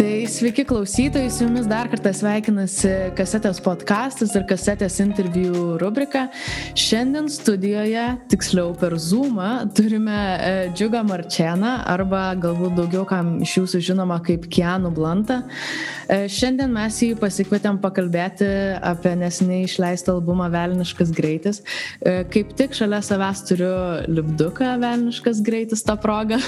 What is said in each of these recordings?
Tai sveiki klausytojai, su jumis dar kartą sveikinasi kasetės podcastas ir kasetės interviu rubrika. Šiandien studijoje, tiksliau per Zoomą, turime e, Džiugą Marčeną arba galbūt daugiau kam iš jūsų žinoma kaip Kianų Blantą. E, šiandien mes jį pasikvietėm pakalbėti apie nesiniai išleistą albumą Velniškas greitis. E, kaip tik šalia savęs turiu lipduką Velniškas greitis tą progą.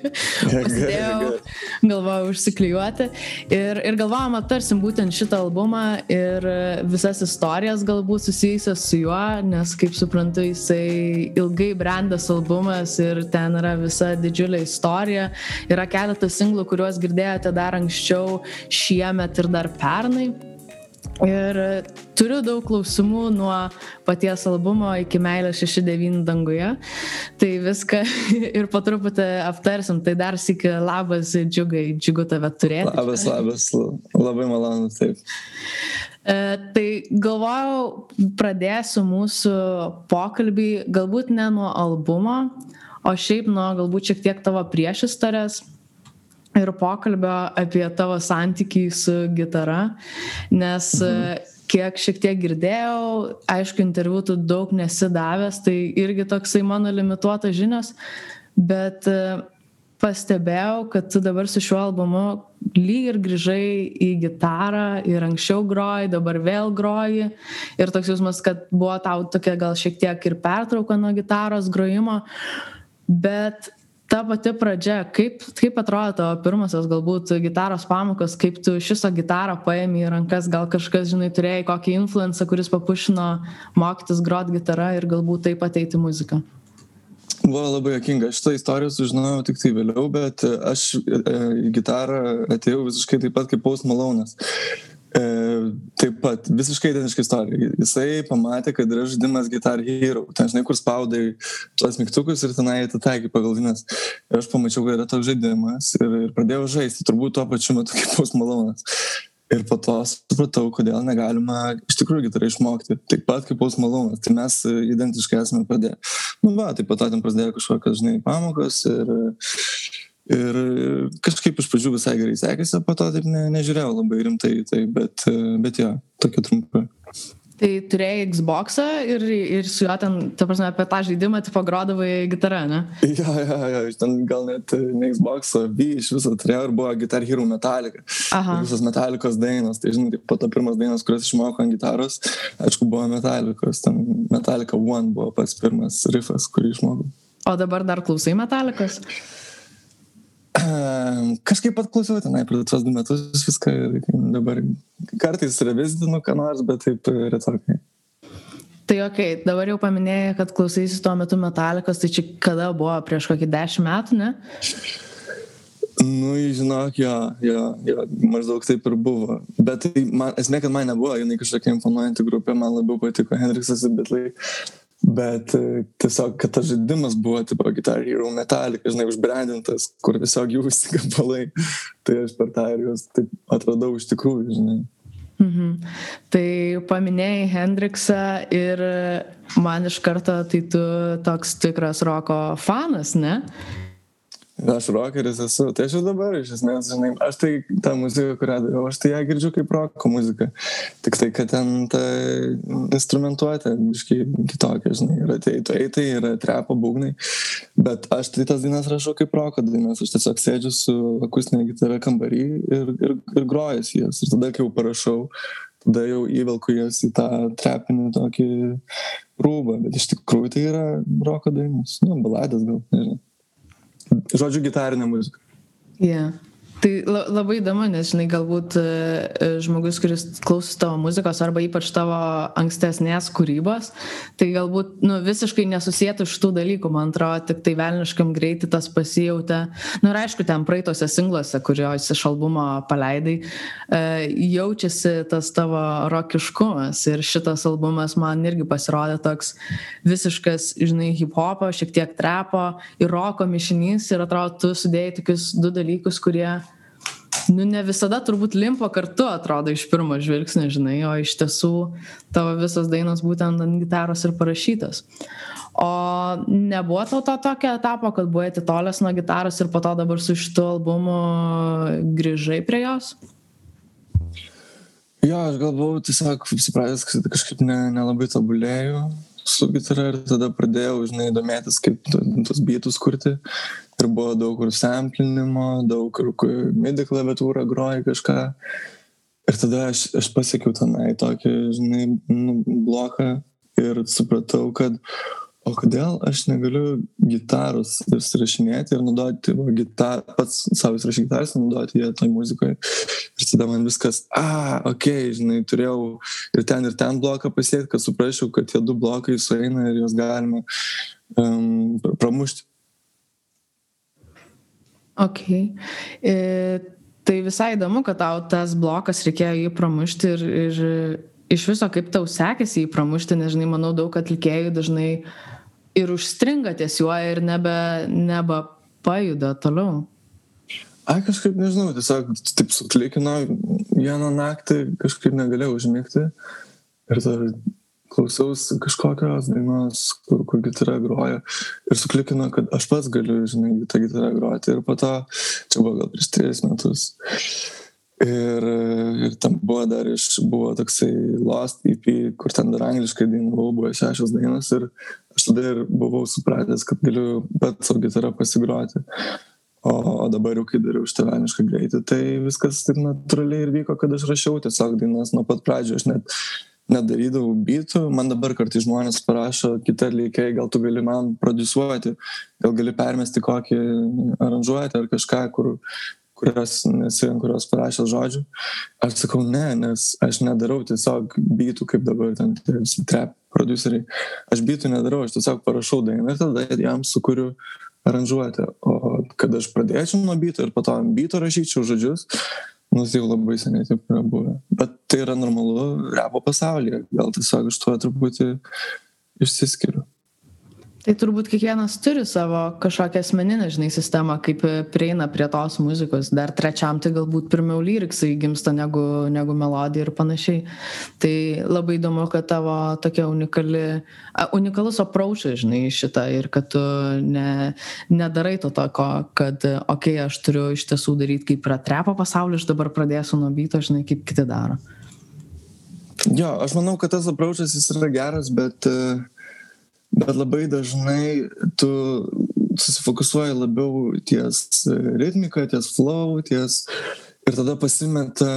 Pasidėjau, galvojau užsiklijuoti dainuoti. Ir, ir galvojom aptarsim būtent šitą albumą ir visas istorijas galbūt susijusias su juo, nes kaip suprantu, jisai ilgai brandas albumas ir ten yra visa didžiulė istorija. Yra keletas singlų, kuriuos girdėjote dar anksčiau šiemet ir dar pernai. Ir turiu daug klausimų nuo paties albumo iki meilės 69 danguje. Tai viską ir po truputį aptarsim. Tai dar sėki labas, džiugai, džiugu tave turėti. Labas, labas, labai malonu, taip. E, tai galvojau, pradėsiu mūsų pokalbį galbūt ne nuo albumo, o šiaip nuo galbūt šiek tiek tavo priešistorės ir pokalbio apie tavo santykį su gitara, nes mhm. kiek šiek tiek girdėjau, aišku, interviu tu daug nesidavęs, tai irgi toksai mano limituotas žinios, bet pastebėjau, kad tu dabar su šiuo albumu lyg ir grįžai į gitarą ir anksčiau groji, dabar vėl groji. Ir toks jausmas, kad buvo tau tokia gal šiek tiek ir pertrauka nuo gitaros grojimo. Bet ta pati pradžia, kaip, kaip atrodo tavo pirmasis galbūt gitaros pamokos, kaip tu šitą gitarą paėmė į rankas, gal kažkas, žinai, turėjai kokį influencą, kuris papušino mokytis grot gitarą ir galbūt taip ateiti muziką. Buvo labai jokinga, šitą istoriją sužinojau tik tai vėliau, bet aš e, į gitarą atėjau visiškai taip pat kaip Paus Malonas. E, taip pat visiškai identiška istorija. Jisai pamatė, kad yra žaidimas Guitar Hero. Ten žinai, kur spaudai tuos mygtukus ir tenai atitaikai pagal dainas. Ir aš pamačiau, kad yra toks žaidimas ir, ir pradėjau žaisti, turbūt tuo pačiu metu kaip Paus Malonas. Ir po to supratau, kodėl negalima iš tikrųjų gitarai išmokti. Taip pat kaip Paus Malonas. Tai mes identiškai esame pradėję. Nu, va, taip pat ten prasidėjo kažkokios, žinai, pamokos ir ir kažkaip iš pradžių visai gerai sekėsi, po to taip ne, nežiūrėjau labai rimtai, tai, bet, bet jo, tokia trumpa. Tai turėjai Xboxą ir, ir su juo ten, ta prasme, apie tą žaidimą, tipo, grodavai gitarą, ne? Jo, jo, jo, ten gal net ne Xbox'o, V iš viso turėjau ir buvo Guitar Hero Metallica. Aha. Visos Metallicos dainos, tai žinai, po to pirmas dainos, kurias išmokau ant gitaros, aišku, buvo Metallicos, ten Metallica One buvo pats pirmas riffas, kurį išmokau. O dabar dar klausai Metallicos? Kažkaip pat klausiau tenai per tuos du metus viską dabar kartais revizitinu ką nors, bet taip retokai. Tai ok, dabar jau paminėjai, kad klausysi tuo metu metalikos, tai čia kada buvo, prieš kokį dešimt metų, ne? Nu, žinok, jo, jo, jo, maždaug taip ir buvo. Bet tai man, esmė, kad man nebuvo, jinai kažkokia imponuojanti grupė, man labiau patiko Hendriksas ir Bitlai bet e, tiesiog, kad tas žaidimas buvo, tipo, Guitar Hero Metallica, žinai, užbrandintas, kur tiesiog jų visi gabalai, tai aš per tą ir juos taip atradau iš tikrųjų, žinai. Mhm. Tai paminėjai Hendriksą ir man iš karto tai tu toks tikras roko fanas, ne? Aš rokeris esu, tai aš ir dabar iš esmės, žinai, aš tai tą muziką, kurią darau, aš tai ją girdžiu kaip roko muziką. Tik tai, kad ten ta instrumentuotė, biškai kitokia, žinai, yra teitų eitai, yra trepo būgnai, bet aš tai tas dainas rašau kaip roko dainas, aš tiesiog sėdžiu su akustinė gitara kambarį ir, ir, ir grojas jas. Ir tada, kai jau parašau, tada jau įvelku jas į tą trepinį tokį rūbą, bet iš tikrųjų tai yra roko dainos, nu, baladės gal, nežinau žodžiu, gitarinė muzika. Yeah. Tai labai įdomu, nes, žinai, galbūt e, e, žmogus, kuris klausosi tavo muzikos arba ypač tavo ankstesnės kūrybos, tai galbūt nu, visiškai nesusijętų šitų dalykų, man atrodo, tik tai velniškam greitai tas pasijautė. Na nu, ir aišku, ten praeitose singluose, kuriuos iš albumo paleidai, e, jaučiasi tas tavo rokiškumas ir šitas albumas man irgi pasirodė toks visiškas, žinai, hip hopo, šiek tiek trepo ir roko mišinys ir atrodo, tu sudėjai tokius du dalykus, kurie nu ne visada turbūt limpa kartu atrodo iš pirmo žvilgsnio, žinai, o iš tiesų tavo visos dainos būtent ant gitaros ir parašytos. O nebuvo tau to tokio etapo, kad buvai atitolęs nuo gitaros ir po to dabar su šitu albumu grįžai prie jos? Jo, aš gal buvau tiesiog supratęs, kad kažkaip ne, nelabai tobulėjau su gitara ir tada pradėjau, žinai, domėtis, kaip tos bytus kurti. Ir buvo daug kur samplinimo, daug kur midi klaviatūrą groja kažką. Ir tada aš, aš pasiekiau tenai tokį, žinai, nu, bloką ir supratau, kad o kodėl aš negaliu gitaros įsirašinėti ir naudoti va, gitar, pats savo įsirašyti gitaras, naudoti ją toj muzikoje. Ir tada man viskas, a, ok, žinai, turėjau ir ten, ir ten bloką pasiekti, kad suprasčiau, kad tie du blokai sueina ir juos galima um, pramušti. Ok. E, tai visai įdomu, kad tau tas blokas reikėjo jį pramušti ir, ir iš viso kaip tau sekėsi jį pramušti, nes, žinai, manau, daug atlikėjų dažnai ir užstringa ties juo ir nebe, nebe pajuda toliau. Ai, kažkaip nežinau, tiesiog taip suklikino vieną naktį, kažkaip negalėjau užmigti. Ir tada klausiausi kažkokios dainos, kur, kur gitara groja. Ir suklikino, kad aš pats galiu, žinai, tą gitarą groti. Ir po to, čia buvo gal prieš tris metus. Ir, ir tam buvo dar iš, buvo toksai Lost EP, kur ten dar angliškai dainavau, buvo šešios dainos ir aš tada ir buvau supratęs, kad galiu pats savo gitarą pasigroti. O, o dabar jau, kai dariau števenišką greitį, tai viskas taip natūraliai ir vyko, kad aš rašiau tiesiog dainas nuo pat pradžio, aš net nedarydavau bitų, man dabar kartai žmonės parašo, kitą lygiai, gal tu gali man produsuoti, gal gali permesti kokį aranžuotę ar kažką, kur kurios nesi ant kurios parašęs žodžių. Aš sakau, ne, nes aš nedarau tiesiog bytų, kaip dabar ten trap produceriai. Aš bytų nedarau, aš tiesiog parašau dainą ir tada jam sukuriu aranžuotę. O kad aš pradėčiau nuo byto ir po to ant byto rašyčiau žodžius, nu tai jau labai seniai taip yra buvę. Bet tai yra normalu repo pasaulyje, gal tiesiog iš to truputį išsiskiriu. Tai turbūt kiekvienas turi savo kažkokią asmeninę, žinai, sistemą, kaip prieina prie tos muzikos. Dar trečiam tai galbūt pirmiau lyriksai gimsta negu, negu melodija ir panašiai. Tai labai įdomu, kad tavo tokia unikali, unikalus approachas, žinai, šitą ir kad tu ne, nedarai to toko, kad, okei, aš turiu iš tiesų daryti kaip yra trepo pasaulyje, aš dabar pradėsiu nuo byto, žinai, kaip kiti daro. Jo, aš manau, kad tas approachas jis yra geras, bet uh bet labai dažnai tu susifokusuoji labiau ties ritmika, ties flow, ties ir tada pasimeta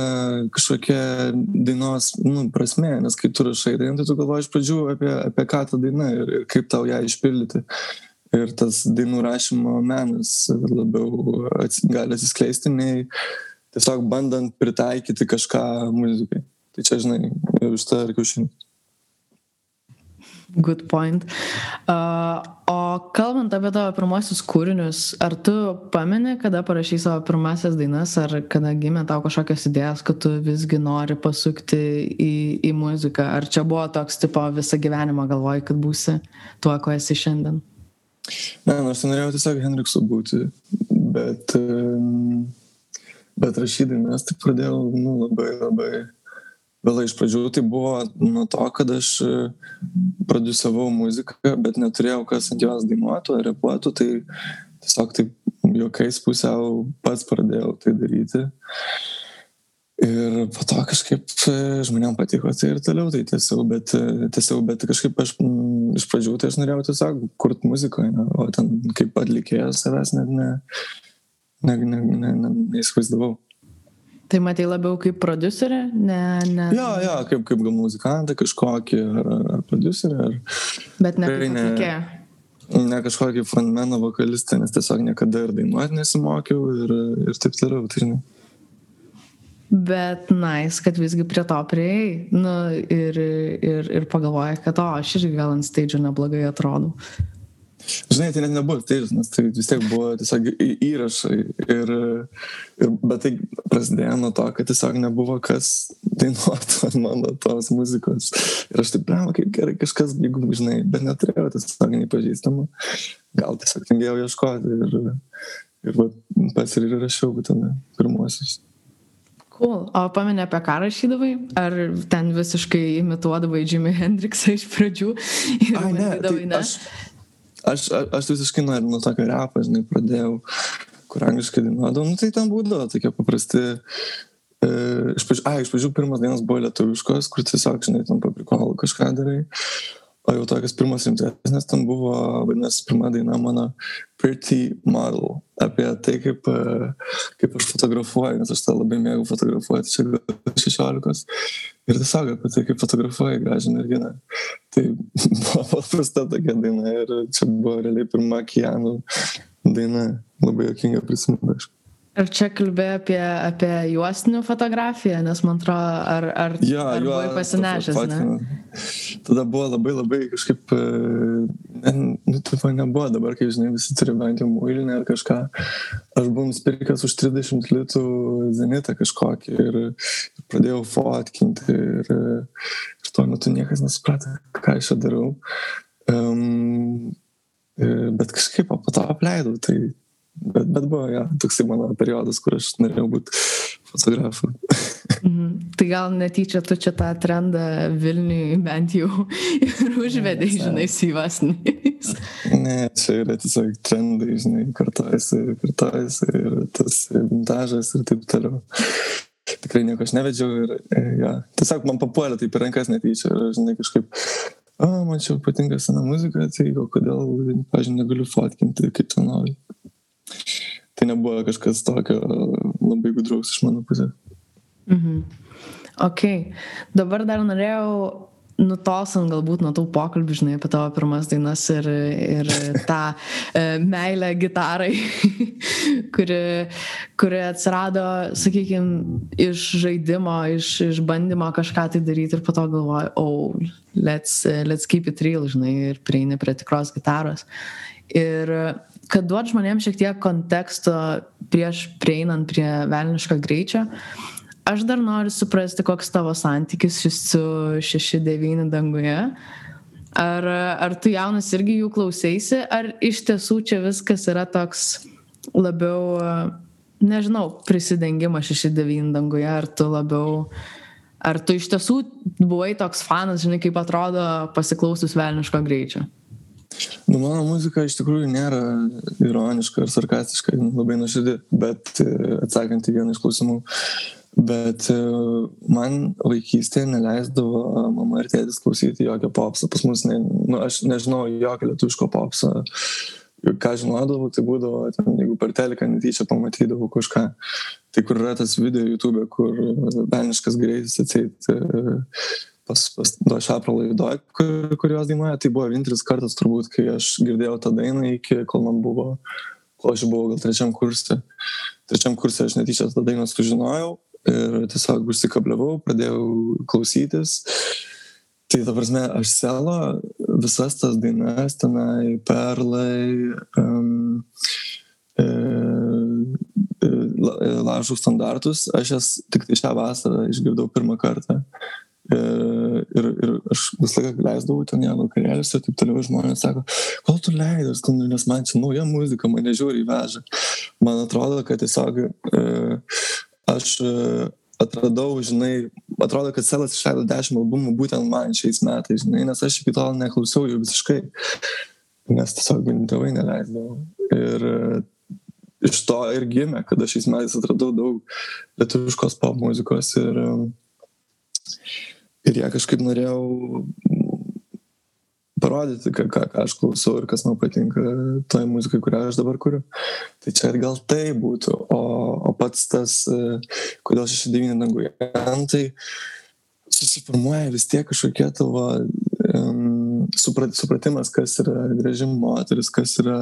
kažkokia dainos nu, prasme, nes kai tu rašai dainą, tai tu galvoji iš pradžių apie, apie ką ta daina ir, ir kaip tau ją išpildyti. Ir tas dainų rašymo menas labiau gali atsiskleisti, nei tiesiog bandant pritaikyti kažką muzikai. Tai čia, žinai, iš tą ir kiaušinis. Good point. Uh, o kalbant apie tavo pirmosius kūrinius, ar tu pameni, kada parašy savo pirmasias dainas, ar kada gimė tau kažkokios idėjas, kad tu visgi nori pasukti į, į muziką? Ar čia buvo toks tipo visą gyvenimą galvoji, kad būsi tuo, ko esi šiandien? Ne, nors nu, norėjau tiesiog Henriksu būti, bet, bet rašydamas tai pradėjau nu, labai labai vėlai iš pradžių tai buvo nuo to, kad aš e, produsavau muziką, bet neturėjau kas ant jos dainuotų ar repuotų, tai tiesiog taip juokais pusiau pats pradėjau tai daryti. Ir po to kažkaip e, žmonėm patiko tai ir toliau tai tiesiog, bet, e, tiesiog, bet kažkaip aš m, iš pradžių tai aš norėjau tiesiog kurti muziką, ne, o ten kaip atlikėjas savęs net ne, ne, ne, ne, ne, neįsivaizdavau. Tai matai labiau kaip producerį, ne, ne. Jo, jo, kaip, kaip gal muzikantą kažkokį, ar, ar, producerį, ar... Bet ne kaip atlikėją. Ne, ne kažkokį frontmeną vokalistą, nes tiesiog niekada ir dainuoti nesimokiau ir, ir taip toliau. Tai, žinai. Bet nais, nice, kad visgi prie to prieėjai nu, ir, ir, ir pagalvojai, kad o, aš irgi gal ant stage neblogai atrodau. Žinai, tai net nebuvo staižas, nes tai vis tiek buvo tiesiog įrašai. Ir, ir, bet tai prasidėjo nuo to, kad tiesiog nebuvo kas dainuotų mano tos muzikos. Ir aš taip, bravo, kaip gerai kažkas, jeigu, žinai, bet neturėjau tiesiog nepažįstamų. Gal tiesiog tingėjau ieškoti ir, ir va, pats ir rašiau būtent pirmuosius. Cool. O pamenė apie ką rašydavai? Ar ten visiškai imituodavai Jimi Hendrixą iš pradžių? Ai, ne, tai ne? Aš, aš, aš visiškai nuo, nuo tokio repo, žinai, pradėjau, kur angliškai dainuodavau, nu tai ten būdavo tokie paprasti. E, iš pradžių pirmas dainas buvo lietuviškos, kur tiesiog, žinai, tam paprikolų kažką darai. O jau tokias pirmas rimtesnės, ten buvo, vadinasi, pirma daina mano Pretty Model, apie tai, kaip, e, kaip aš fotografuoju, nes aš tą labai mėgau fotografuoti, čia gal 16. Ir tiesiog apie tai, kaip fotografuoju gražią merginą. Tai buvo paprasta tokia daina ir čia buvo realiai pirma Kianų daina, labai jokinga prisiminti, aišku. Ar čia kalbė apie, apie juostinių fotografiją, nes man atrodo, ar, ar, ja, ar buvai pasinešęs, ne? Tada buvo labai labai kažkaip, e, ne, nu, tipo nebuvo dabar, kai žinai, visi turi bent jau mūilinę ar kažką. Aš buvau nusipirkęs už 30 litų zenitą kažkokį ir, ir pradėjau fotkinti ir, ir tuo metu niekas nesuprato, ką aš čia darau. Um, bet kažkaip po to apleidau, tai bet, bet buvo, ja, toksai mano periodas, kur aš norėjau būti fotografu. Mhm. Tai gal netyčia tu čia tą trendą Vilniui bent jau ir užvedai, ne, žinai, syvasniais. Ne, čia yra tiesiog trendai, žinai, kartojasi, kartojasi ir tas vintažas ir taip toliau. Tikrai nieko aš nevedžiau ir, e, ja, tiesiog man papuolė taip į rankas netyčia ir, žinai, kažkaip o, man čia patinka sena muzika, tai o kodėl, pažiūrėjau, negaliu fotkinti, kaip tu nori tai nebuvo kažkas tokio labai gudraus iš mano pusės. Mhm. Ok, dabar dar norėjau nutolstant galbūt nuo tų pokalbių, žinai, apie tavo pirmas dainas ir, ir tą e, meilę gitarai, kuri, kuri atsirado, sakykime, iš žaidimo, iš, iš bandymo kažką tai daryti ir po to galvoju, oh, let's, let's keep it real, žinai, ir prieini prie tikros gitaros. Ir kad duot žmonėms šiek tiek konteksto prieš prieinant prie velniško greičio, aš dar noriu suprasti, koks tavo santykis su 6-9 danguje. Ar, ar tu jaunas irgi jų klausėsi, ar iš tiesų čia viskas yra toks labiau, nežinau, prisidengimas 6-9 danguje, ar tu labiau, ar tu iš tiesų buvai toks fanas, žinai, kaip atrodo pasiklausus velniško greičio? Nu, mano muzika iš tikrųjų nėra ironiška ar sarkastiška, labai nuoširdį, bet e, atsakant į vieną iš klausimų, bet e, man vaikystėje neleisdavo mama ir tėtis klausyti jokio popso. Pas mus, ne, nu, aš nežinau jokio lietuviško popso. Ką žinodavau, tai būdavo, ten, jeigu per teleką netyčia pamatydavau kažką. Tai kur yra tas video YouTube, kur Beniškas greitis atseit pas, pas Došapro laidoj, kur, kurios dainuoja, tai buvo vienintelis kartas turbūt, kai aš girdėjau tą dainą iki, kol man buvo, kol aš buvau gal trečiam kursė. Trečiam kursė aš netyčia tą dainą sužinojau ir tiesiog užsikabliavau, pradėjau klausytis. Tai ta prasme, aš selo visas tas dainas tenai, perlai, um, e, lažų standartus, aš jas tik tai šią vasarą išgirdau pirmą kartą. E, ir, ir aš visą laiką leisdavau ten ją vakarėlius ir taip toliau žmonės sako, kol tu leidai, nes man čia nauja muzika, mane žiūri įveža. Man atrodo, kad tiesiog e, aš e, atradau, žinai, atrodo, kad Selas išleido 10 albumų būtent man šiais metais, žinai, nes aš iki tol neklausiau jų visiškai, nes tiesiog tėvai neleisdavo. Ir iš to ir gimė, kad aš šiais metais atradau daug lietuviškos pop muzikos ir ir ją kažkaip norėjau parodyti, ką, ką, ką aš klausau ir kas man patinka toj muzikai, kurią aš dabar kuriu. Tai čia gal tai būtų, o, o pats tas, e, kodėl 69 danguje, tai susiformuoja vis tiek kažkokie tavo um, supratimas, kas yra graži moteris, kas yra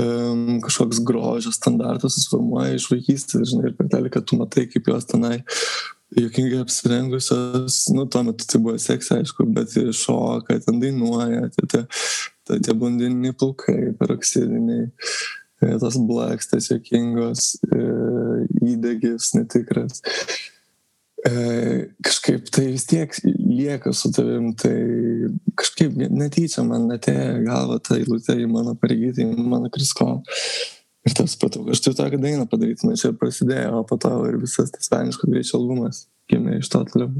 um, kažkoks grožio standartas susiformuoja iš vaikystės, žinai, ir per teleką tu matai, kaip jos tenai juokingai apsirengusios, nu, tuo metu tai buvo seksai, aišku, bet šoka, ten dainuoja, tie, tie, tie, tie blondiniai plaukai, peroksidiniai, e, tos blakstės juokingos, e, įdegis netikras. E, kažkaip tai vis tiek lieka su tavim, tai kažkaip netyčia man atėjo galva ta eilutė į mano pareigybę, į mano krisko. Ir tas supratau, aš turiu tokią dainą padaryti, na čia ir prasidėjo, o po to ir visas tas veniško greičio albumas gimė iš to toliau.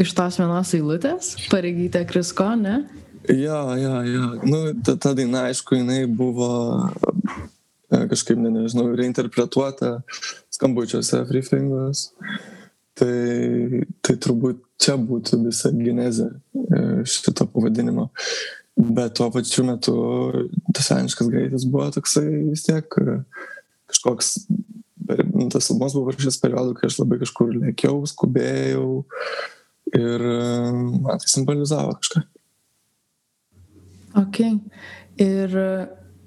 Iš tos vienos eilutės, pareigytė Krisko, ne? Jo, jo, jo. Nu, ta, ta daina, aišku, jinai buvo e, kažkaip, ne, nežinau, reinterpretuota skambučiuose Freefingos. Tai, tai turbūt čia būtų visa genezė e, šito pavadinimo. Bet tuo pačiu metu tas seniškas greitis buvo toksai vis tiek e, kažkoks, nu, tas albumas buvo šis periodas, kai aš labai kažkur lėkiau, skubėjau ir man tai simbolizavo kažką. Ok. Ir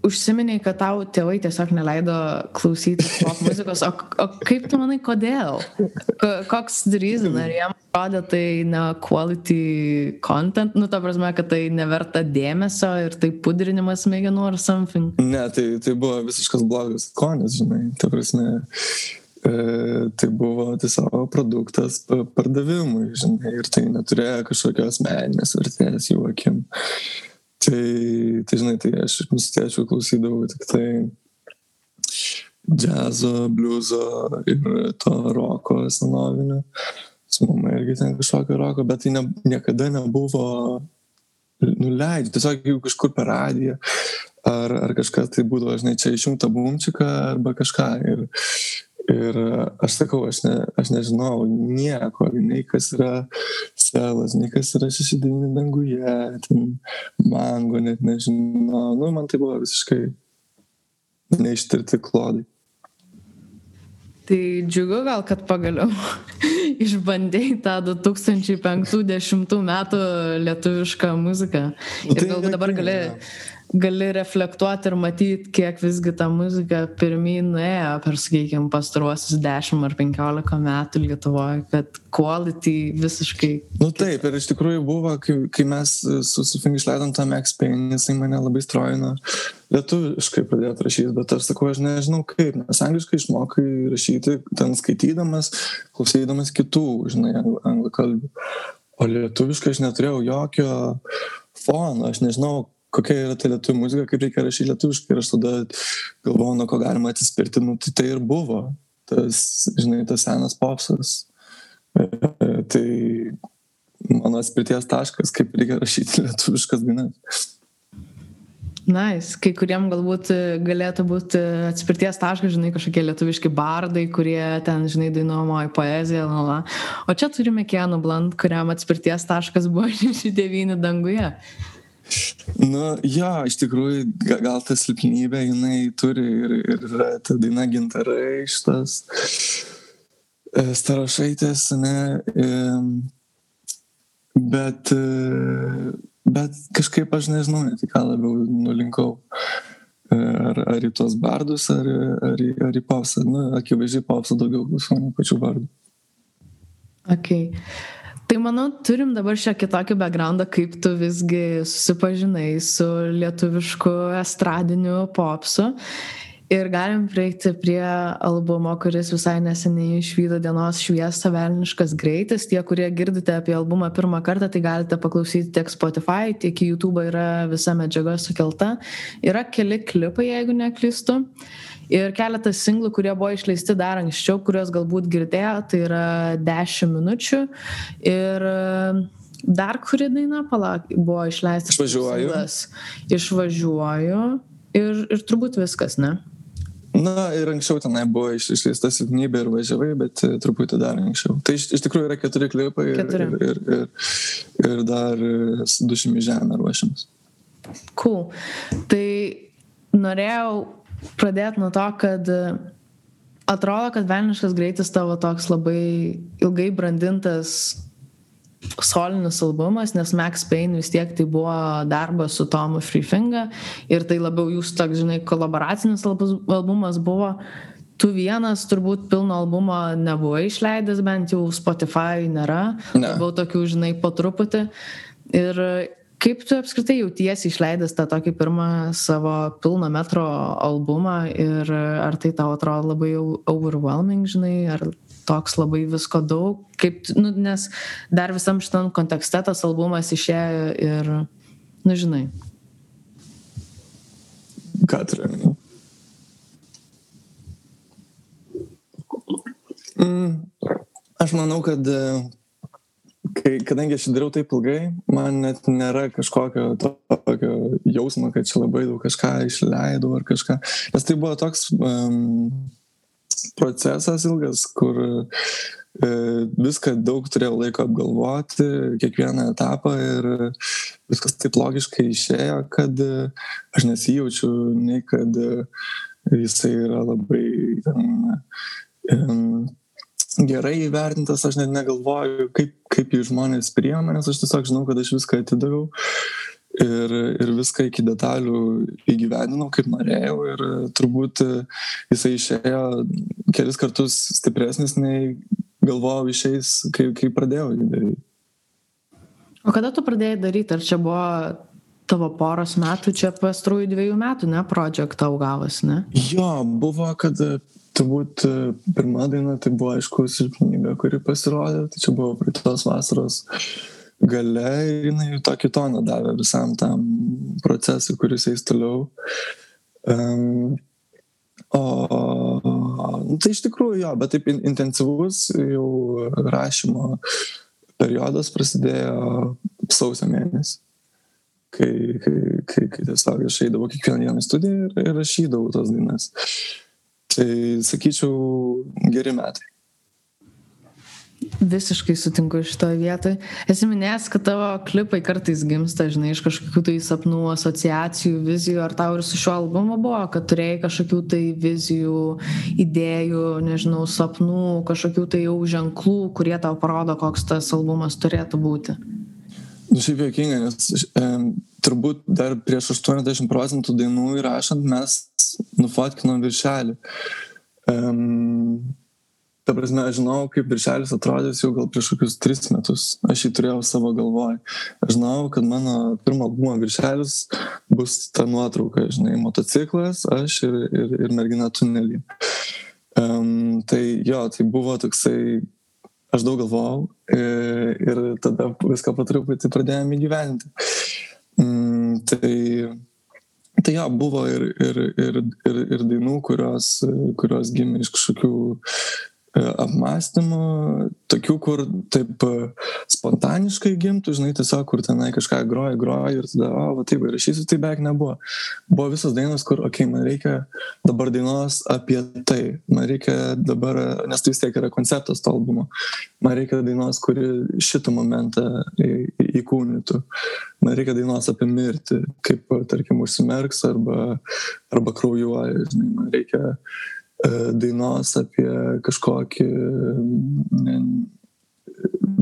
užsiminiai, kad tau tėvai tiesiog neleido klausyti pop muzikos, o, o kaip tu manai, kodėl? Koks reason, ar jam atrodė tai ne quality content, nu ta prasme, kad tai neverta dėmesio ir tai pudrinimas smegenų ar something? Ne, tai, tai buvo visiškas blogas skonis, žinai, ta prasme. E, tai buvo tiesiog produktas pardavimui, žinai, ir tai neturėjo kažkokios meninės vertės jų akim. Tai, tai žinai, tai aš su tėčiu klausydavau tik tai džiazo, bliuzo ir to roko senovinio. Su mama irgi ten kažkokio roko, bet tai ne, niekada nebuvo nuleidžiu. Tiesiog jeigu kažkur per radiją ar, ar kažkas tai būdavo, žinai, čia išjungta bumčika arba kažką. Ir, ir aš sakau, aš, ne, aš nežinau nieko, nei kas yra selas, nei kas yra šešidinį danguje, ten mango, net nežinau. Nu, man tai buvo visiškai neištirti klodai. Tai džiugu gal, kad pagaliau išbandėjai tą 2050 metų lietuvišką muziką. Nu, Ir tai galbūt dabar gali gali reflektuoti ir matyti, kiek visgi ta muzika pirmyn nuėjo per, sakykime, pastaruosius 10 ar 15 metų Lietuvoje, kad quality visiškai. Nu taip, ir iš tikrųjų buvo, kai, kai mes su Sufing išleidom tą Max Payne, jisai mane labai strojino lietuviškai pradėti rašyti, bet aš sakau, aš nežinau kaip, nes angliškai išmokai rašyti, ten skaitydamas, klausydamas kitų, žinai, anglų kalbų. O lietuviškai aš neturėjau jokio fono, aš nežinau, kokia yra ta lietuvių muzika, kaip reikia rašyti lietuviškai. Ir aš tada galvoju, nuo ko galima atsispirti. Nu, tai tai ir buvo. Tas, žinai, tas senas popsas. E, tai mano atspirties taškas, kaip reikia rašyti lietuviškas dainas. Nice. Kai kuriem galbūt galėtų būti atspirties taškas, žinai, kažkokie lietuviški bardai, kurie ten, žinai, dainuojamoji poezija, lala. O čia turime Kienų Blant, kuriam atspirties taškas buvo 69 danguje. Nu, jo, iš tikrųjų, gal ta silpnybė jinai turi ir, ir yra ta daina gintarai šitas e, starašaitės, ne, bet, e, bet kažkaip aš nežinau, net į ką labiau nulinkau. E, ar, ar į tuos bardus, ar, ar, ar į popsą. Nu, akivaizdžiai popsą daugiau klausau pačių bardų. Okay. Tai manau, turim dabar šią kitokį backgroundą, kaip tu visgi susipažinai su lietuvišku estradiniu popsu. Ir galim prieiti prie albumo, kuris visai neseniai išvydo dienos šviesą Velniškas greitis. Tie, kurie girdite apie albumą pirmą kartą, tai galite paklausyti tiek Spotify, tiek į YouTube yra visa medžiaga sukelta. Yra keli klipai, jeigu neklystu. Ir keletas singlų, kurie buvo išleisti dar anksčiau, kuriuos galbūt girdėjo, tai yra 10 minučių. Ir e, dar kuri daina, palauk, buvo išleistas. Išvažiuoju. Singlas. Išvažiuoju. Ir, ir turbūt viskas, ne? Na ir anksčiau tenai buvo išleista silpnybė ir važiavai, bet e, truputį dar anksčiau. Tai iš, iš tikrųjų yra keturi klipai ir, keturi. ir, ir, ir, ir dar e, dušimi žemė ruošiamas. Cool. Tai norėjau pradėti nuo to, kad e, atrodo, kad Velniškas greitis tavo toks labai ilgai brandintas solinis albumas, nes Max Payne vis tiek tai buvo darbas su Tomu Freefinga ir tai labiau jūsų toks, žinai, kolaboracinis albumas buvo. Tu vienas turbūt pilno albumo nebuvo išleidęs, bent jau Spotify nėra. Ne. Labiau tokių, žinai, po truputį. Ir kaip tu apskritai jautiesi išleidęs tą tokį pirmą savo pilno metro albumą ir ar tai tau atrodo labai jau overwhelming, žinai, ar toks labai visko daug, kaip, nu, nes dar visam šitam kontekste tas albumas išėjo ir, nu, žinai. Ką turime? Mm, aš manau, kad kai, kadangi aš dariau taip ilgai, man net nėra kažkokio tokio jausmo, kad čia labai daug kažką išleidau ar kažką. Nes tai buvo toks um, procesas ilgas, kur e, viską daug turėjau laiko apgalvoti, kiekvieną etapą ir viskas taip logiškai išėjo, kad aš nesijaučiu nei kad jisai yra labai ten, gerai įvertintas, aš net negalvoju, kaip, kaip jį žmonės priima, nes aš tiesiog žinau, kad aš viską atidaviau ir, ir viską iki detalių įgyvendinau, kaip norėjau ir turbūt jisai išėjo kelis kartus stipresnis, nei galvojau išeis, kai, kai pradėjau jį daryti. O kada tu pradėjai daryti, ar čia buvo tavo poros metų, čia pastarųjų dviejų metų, ne, projekt tau gavas, ne? Jo, buvo, kad turbūt pirma daina tai buvo aišku silpnybė, kuri pasirodė, tai čia buvo praeitos vasaros gale ir jinai tokį toną davė visam tam procesui, kuris eis toliau. Um, o nu, tai iš tikrųjų jo, bet taip intensyvus jau rašymo periodas prasidėjo sausio mėnesį. Kai, kai, kai, kai tiesiog aš eidavau kiekvieną dieną į studiją ir, ir rašydavau tas dainas. Tai sakyčiau, geri metai. Visiškai sutinku šitoje vietoje. Esi minėjęs, kad tavo klipai kartais gimsta, žinai, iš kažkokių tai sapnų, asociacijų, vizijų. Ar tau ir su šiuo albumu buvo, kad turėjai kažkokių tai vizijų, idėjų, nežinau, sapnų, kažkokių tai jau ženklų, kurie tau parodo, koks tas albumas turėtų būti? Nu, šiaip juokinga, nes e, turbūt dar prieš 80 procentų dainų įrašant mes nufotkinom viršelį. Um, ta prasme aš žinojau kaip viršelis atrodys jau gal prieš kokius tris metus. Aš jį turėjau savo galvoj. Aš žinojau kad mano pirmo albumo viršelis bus ta nuotrauka žinai motociklas aš ir ir ir mergina tunely um, tai jo tai buvo toksai aš daug galvojau ir, ir tada viską po truputį pradėjom įgyvendinti. Mm, tai Tai jo, buvo ir, ir, ir, ir, ir dainų, kurios, kurios gimė iš kažkokių E, apmąstymų, tokių, kur taip e, spontaniškai gimtų, žinai, tiesiog, kur tenai kažką groja, groja ir tada, o, va taip, rašysiu, tai beveik nebuvo. Buvo visas dainos, kur, okei, man reikia dabar dainos apie tai, man reikia dabar, nes tai vis tiek yra konceptas to albumo, man reikia dainos, kuri šitą momentą įkūnytų, man reikia dainos apie mirtį, kaip, tarkim, užsimerks arba, arba kraujuoja, žinai, man reikia E, dainos apie kažkokį ne,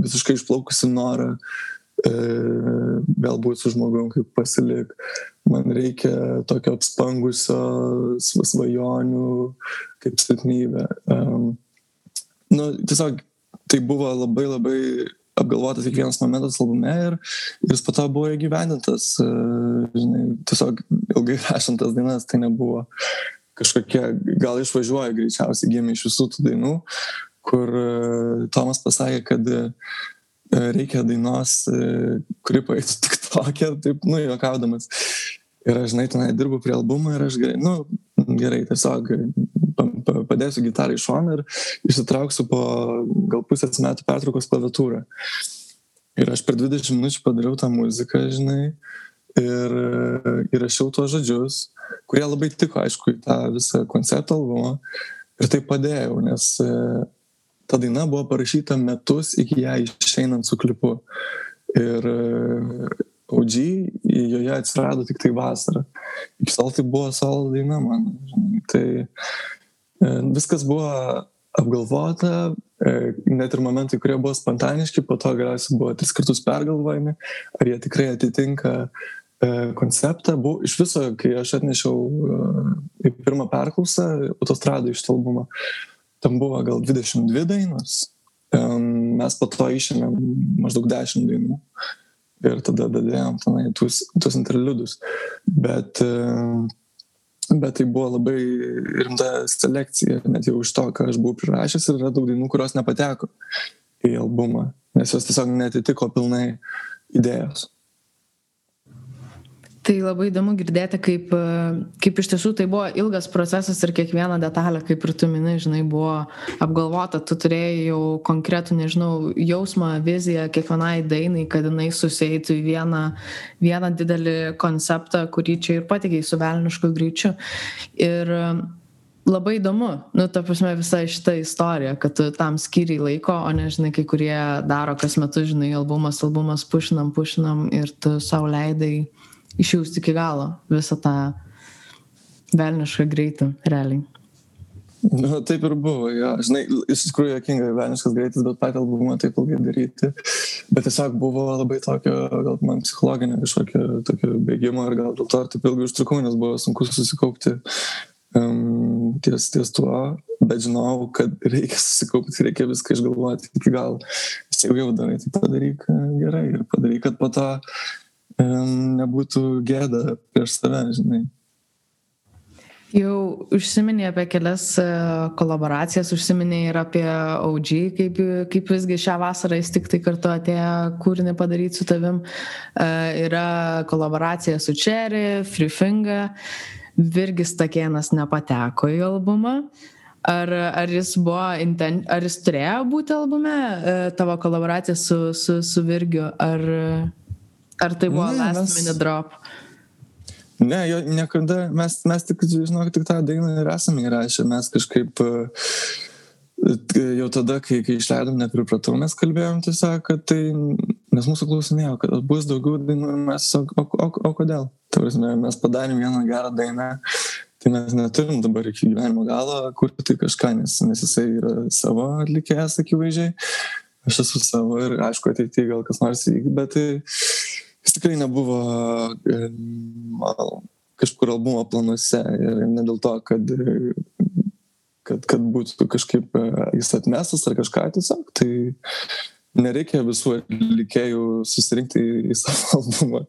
visiškai išplaukusi norą e, vėl būti su žmogum, kaip pasilik. Man reikia tokio apspangusio svajonių kaip silpnybė. Um, nu, tiesiog tai buvo labai labai apgalvotas kiekvienas momentas albume ir, jis po to buvo įgyvendintas. Uh, žinai, tiesiog ilgai rašantas dainas tai nebuvo kažkokie, gal išvažiuoja greičiausiai gimė iš visų tų dainų, kur e, Tomas pasakė, kad e, reikia dainos, e, kuri paėtų tik tokia, taip, nu, juokaudamas. Ir aš, žinai, tenai dirbu prie albumo ir aš nu, gerai, tiesiog padėsiu gitarą į šoną ir išsitrauksiu po gal pusės metų pertraukos klaviatūrą. Ir aš per 20 minučių padariau tą muziką, žinai, ir įrašiau tuos žodžius kurie labai tiko, aišku, į tą visą konceptą albumą. Ir tai padėjau, nes e, ta daina buvo parašyta metus iki ją išeinant su klipu. Ir OG joje atsirado tik tai vasarą. Iki tol tai buvo solo daina man. Tai e, viskas buvo apgalvota, e, net ir momentai, kurie buvo spontaniški, po to galiausiai buvo tris kartus pergalvojami, ar jie tikrai atitinka E, konceptą. Buvo, iš viso, kai aš atnešiau e, į pirmą perklausą autostradą iš albumo, tam buvo gal 22 dainos. Mes po to išėmėm maždaug 10 dainų ir tada dadėjom tenai tuos, tuos interliudus. Bet, e, bet tai buvo labai rimta selekcija, net jau iš to, ką aš buvau prirašęs ir yra daug dainų, kurios nepateko į albumą, nes jos tiesiog netitiko pilnai idėjos. Tai labai įdomu girdėti, kaip, kaip iš tiesų tai buvo ilgas procesas ir kiekviena detalė, kaip ir tu minai, žinai, buvo apgalvota, tu turėjai jau konkretų, nežinau, jausmą, viziją kiekvienai dainai, kad jinai suseitų į vieną, vieną didelį konceptą, kurį čia ir patikėjai su velnišku greičiu. Ir labai įdomu, nu, ta prasme, visa šita istorija, kad tu tam skyriai laiko, o ne, žinai, kai kurie daro kas metu, žinai, albumas, albumas, pušinam, pušinam ir tu savo leidai išjausti iki galo visą tą velnišką greitį, realiai. Nu, taip ir buvo, jo. Žinai, iš tikrųjų jokinga, velniškas greitis, bet patį albumą taip ilgai daryti. Bet tiesiog buvo labai tokio, gal man psichologinio kažkokio tokio bėgimo ir gal dėl to ir taip ilgai užtrukau, nes buvo sunku susikaupti um, ties, ties tuo, bet žinau, kad reikia susikaupti, reikia viską išgalvoti iki galo. Jeigu jau darai, tai padaryk gerai ir padaryk, kad po to nebūtų gėda prieš save, žinai. Jau užsiminė apie kelias e, kolaboracijas, užsiminė ir apie OG, kaip, kaip visgi šią vasarą jis tik tai kartu atėjo kūrinį padaryti su tavim. E, yra kolaboracija su Cherry, Free Finger, Virgis Takienas nepateko į albumą. Ar, ar, jis buvo, inten, ar jis turėjo būti albume, e, tavo kolaboracija su, su, su Virgiu, ar, Ar tai buvo ne, last mes... minute drop? Ne, jo niekada, mes, mes tik, žinok, tik tą dainą ir esame įrašę, mes kažkaip e, jau tada, kai, kai išleidom, nepripratau, mes kalbėjom tiesiog, kad tai, nes mūsų klausinėjo, kad bus daugiau dainų, mes, o, o, o, o kodėl? Prasme, mes padarėm vieną gerą dainą, tai mes neturim dabar iki gyvenimo galo kurti tai kažką, nes, nes jisai yra savo atlikėjas, akivaizdžiai, aš esu savo ir aišku, ateityje gal kas nors įvyks, bet tai jis tikrai nebuvo mano kažkur albumo planuose ir ne dėl to, kad, kad, kad būtų kažkaip e, jis atmestas ar kažką tiesiog, tai nereikia visų atlikėjų susirinkti į savo albumą.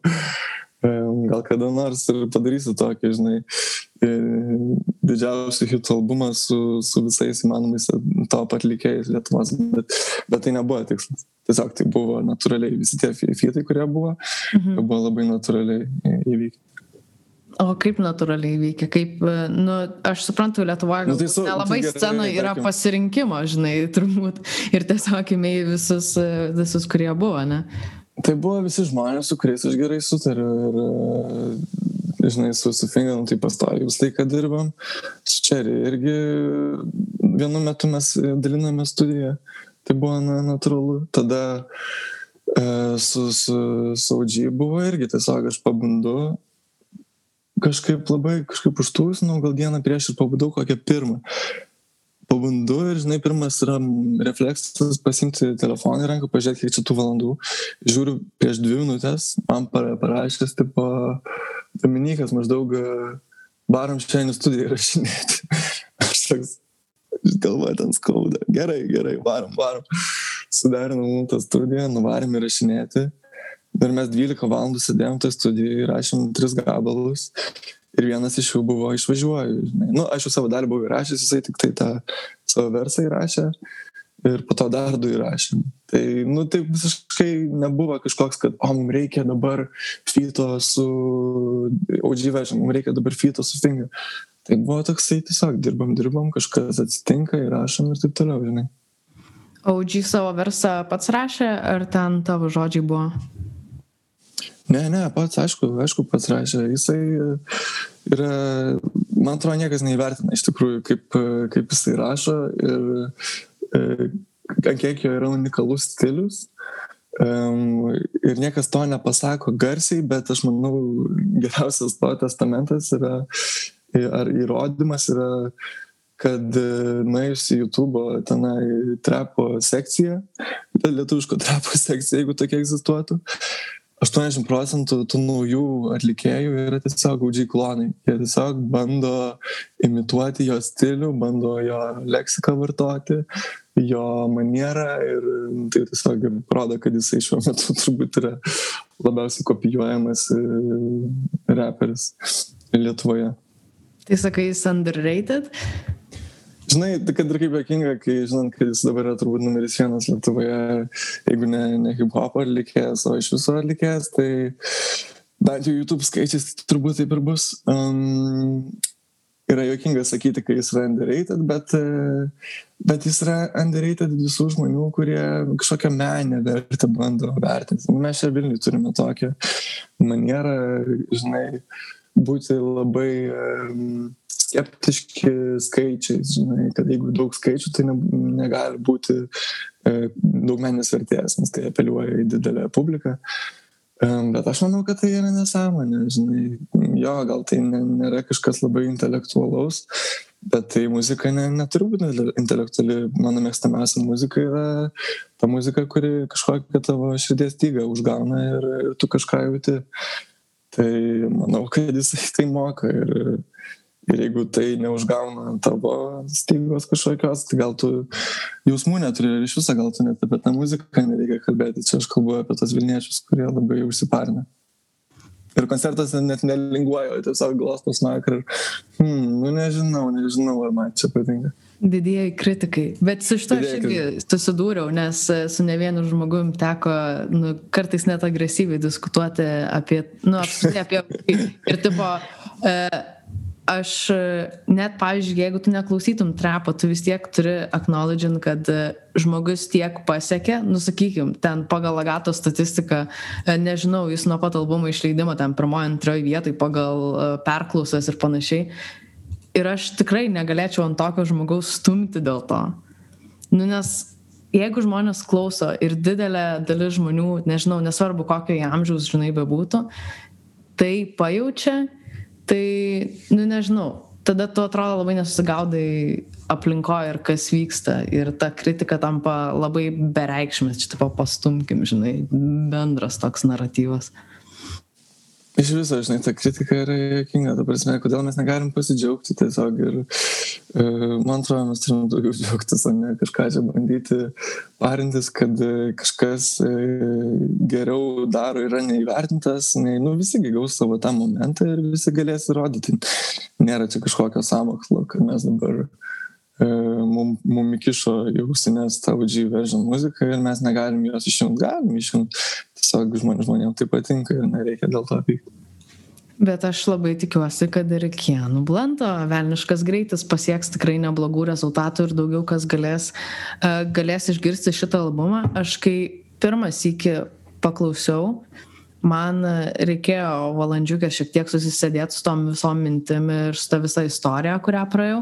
Gal kada nors ir padarysiu tokį, žinai, e, didžiausią hitų albumą su, su visais įmanomais top atlikėjais Lietuvos, bet, bet tai nebuvo tikslas tiesiog tai buvo natūraliai, visi tie fitai, kurie buvo, mhm. buvo labai natūraliai įvykę. O kaip natūraliai veikia, kaip, nu, aš suprantu, Lietuvoje nu, tai su, nelabai tai scena yra tarkim. pasirinkimo, žinai, turbūt, ir tiesiog įmėjai visus, visus, kurie buvo, ne? Tai buvo visi žmonės, su kuriais aš gerai sutariu ir, žinai, su Sufingan tai pastoviai visą laiką dirbam, su Čeri irgi vienu metu mes daliname studiją, tai buvo na, natūralu. Tada e, su, su Saudžiai buvo irgi tiesiog aš pabundu, kažkaip labai, kažkaip užtūsinau, gal dieną prieš ir pabudau kokią pirmą. Pabundu ir, žinai, pirmas yra refleksas pasimti telefoną į ranką, pažiūrėti, kiek čia tų valandų. Žiūriu, prieš dvi minutės man parašęs, tipo, Dominikas maždaug barom šiandien studiją rašinėti. Aš toks, galva ten skauda. Gerai, gerai, varom, varom. Suderinom tą studiją, nuvarėm įrašinėti. Ir mes 12 valandų sėdėjom toje studijoje, įrašėm tris gabalus. Ir vienas iš jų buvo išvažiuoju. Žinai. Nu, aš jau savo dalį buvau įrašęs, jisai tik tai tą savo versą įrašė. Ir po to dar du įrašėm. Tai, nu, tai visiškai nebuvo kažkoks, kad, o, mums reikia dabar fito su audžyvežim, mums reikia dabar fito su finger tai buvo toksai tiesiog dirbam, dirbam, kažkas atsitinka, įrašom ir taip toliau, žinai. OG savo versą pats rašė, ar ten tavo žodžiai buvo? Ne, ne, pats, aišku, aišku, pats rašė. Jisai yra, man atrodo, niekas neįvertina iš tikrųjų, kaip, kaip jisai rašo ir e, ant kiek jo yra unikalus stilius. Um, ir niekas to nepasako garsiai, bet aš manau, geriausias to testamentas yra ar įrodymas yra, kad e, nuėjus į YouTube tenai trapo sekciją, lietuviško trapo sekciją, jeigu tokia egzistuotų, 80 procentų tų naujų atlikėjų yra tiesiog gaudžiai klonai. Jie tiesiog bando imituoti jo stilių, bando jo leksiką vartoti, jo manierą ir tai tiesiog rodo, kad jisai šiuo metu turbūt yra labiausiai kopijuojamas e, reperis Lietuvoje. Tai sakai, jis underrated? Žinai, tai kad ir kaip jokinga, kai žinant, kad jis dabar yra turbūt numeris vienas Lietuvoje, jeigu ne, ne hip hop atlikėjas, o iš viso atlikėjas, tai bent jau YouTube skaičiais turbūt taip ir bus. Um, yra juokinga sakyti, kai jis yra underrated, bet, bet jis yra underrated visų žmonių, kurie kažkokią menę vertę bando vertinti. Mes čia Vilniui turime tokią manierą, žinai, būti labai skeptiški skaičiais, žinai, kad jeigu daug skaičių, tai ne, negali būti e, daug meninės vertės, nes tai apeliuoja į didelę publiką. Bet aš manau, kad tai yra nesąmonė, žinai, jo, gal tai nėra kažkas labai intelektualaus, bet tai muzika ne, neturi būti intelektuali. Mano mėgstamiausia muzika yra ta muzika, kuri kažkokią tavo širdies tygą užgauna ir, ir tu kažką jauti. Tai manau, kad jisai tai moka ir ir jeigu tai neužgauna tavo stygos kažkokios tai gal tu jausmų neturi ir iš viso gal tu net apie tą muziką nereikia kalbėti. Čia aš kalbu apie tuos vilniečius kurie labai užsiparinę ir koncertas net nelinguoja o tiesiog glosto smakrą ir hmm, nu nežinau nežinau ar man čia patinka Didieji kritikai. Bet su šito aš irgi susidūriau, nes su ne vienu žmogum teko nu, kartais net agresyviai diskutuoti apie, nu, apskritai apie, ir tipo, e, aš net, pavyzdžiui, jeigu tu neklausytum trapo, tu vis tiek turi acknowledging, kad e, žmogus tiek pasiekė, nusakykim, ten pagal agato statistiką, e, nežinau, jis nuo pat albumo išleidimo ten pirmoji, antroji vietai pagal e, perklausas ir panašiai. Ir aš tikrai negalėčiau ant tokio žmogaus stumti dėl to. Nu, nes jeigu žmonės klauso ir didelė dalis žmonių, nežinau, nesvarbu kokio jie amžiaus, žinai, bebūtų, tai pajaučia tai nu nežinau tada tu atrodo labai nesusigaudai aplinkoj ir kas vyksta ir ta kritika tampa labai bereikšmė čia tipo pastumkim žinai bendras toks naratyvas iš viso, žinai, ta kritika yra jokinga, ta prasme, kodėl mes negalim pasidžiaugti tiesiog ir e, man atrodo, mes turim daugiau džiaugtis, o ne kažką čia bandyti parintis, kad e, kažkas e, geriau daro yra neįvertintas, nei, nu, visi gaus savo tą momentą ir visi galės įrodyti. Nėra čia kažkokio samokslo, kad mes dabar mum, mum įkišo į ausinės tą OG version muziką ir mes negalim jos išjungti, galim išjungti. Tiesiog žmonėm, žmonėm tai patinka ir nereikia dėl to pykti. Bet aš labai tikiuosi, kad ir Kienų Blanto velniškas greitis pasieks tikrai neblogų rezultatų ir daugiau kas galės, galės išgirsti šitą albumą. Aš kai pirmas iki paklausiau, man reikėjo valandžiukę šiek tiek susisėdėti su tom visom mintim ir su ta visa istorija, kurią praėjau.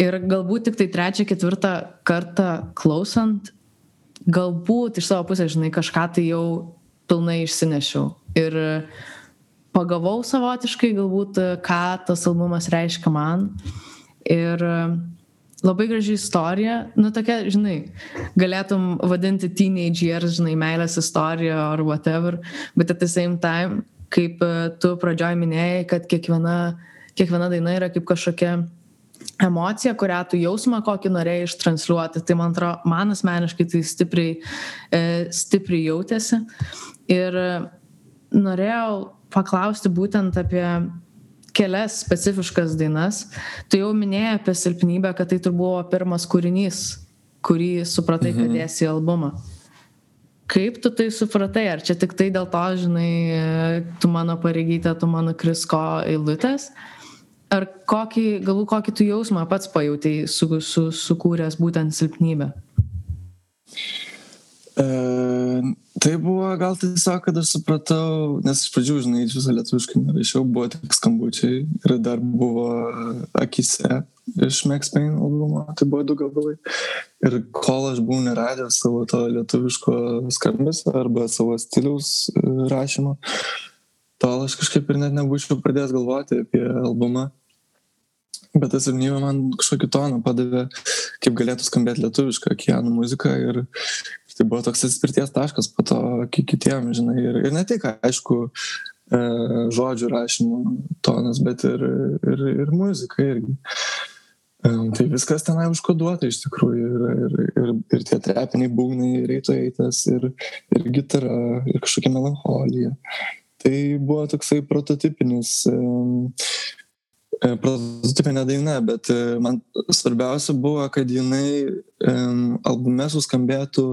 Ir galbūt tik tai trečią, ketvirtą kartą klausant, galbūt iš savo pusės, žinai, kažką tai jau pilnai išsinešiau. Ir pagavau savotiškai galbūt, ką tas albumas reiškia man. Ir labai graži istorija, nu tokia, žinai, galėtum vadinti teenage years, žinai, meilės istorija ar whatever, bet at the same time, kaip tu pradžioj minėjai, kad kiekviena, kiekviena daina yra kaip kažkokia emociją, kurią tu jausmą, kokį norėjai ištransliuoti. Tai man atrodo, man asmeniškai tai stipriai, e, stipriai jautėsi. Ir norėjau paklausti būtent apie kelias specifiškas dainas. Tu jau minėjai apie silpnybę, kad tai turbūt buvo pirmas kūrinys, kurį supratai, kad mhm. dėsi į albumą. Kaip tu tai supratai? Ar čia tik tai dėl to, žinai, tu mano pareigytė, tu mano krisko eilutės? Ar kokį, galų kokį tu jausmą pats pajutai su, su, sukūręs būtent silpnybę? E, tai buvo gal tiesiog, kad aš supratau, nes iš pradžių, žinai, iš viso lietuviškai nerašiau, buvo tik skambučiai ir dar buvo akise iš Max Payne albumo, tai buvo du gabalai. Ir kol aš buvau neradęs savo to lietuviško skambesio arba savo stiliaus e, rašymo, tol aš kažkaip ir net nebūčiau pradėjęs galvoti apie albumą bet ta silpnybė man kažkokį toną padavė, kaip galėtų skambėti lietuviška okeanų muzika ir tai buvo toks atspirties taškas po to kitiem, žinai, ir, ir ne tik, aišku, e, žodžių rašymo tonas, bet ir, ir, ir muzika irgi. E, tai viskas tenai užkoduota iš tikrųjų ir, ir, ir, ir tie trepiniai būgnai, reitojaitas, ir, ir gitara, ir kažkokia melancholija. Tai buvo toksai prototipinis prototipinė daina, bet e, man svarbiausia buvo, kad jinai um, albume suskambėtų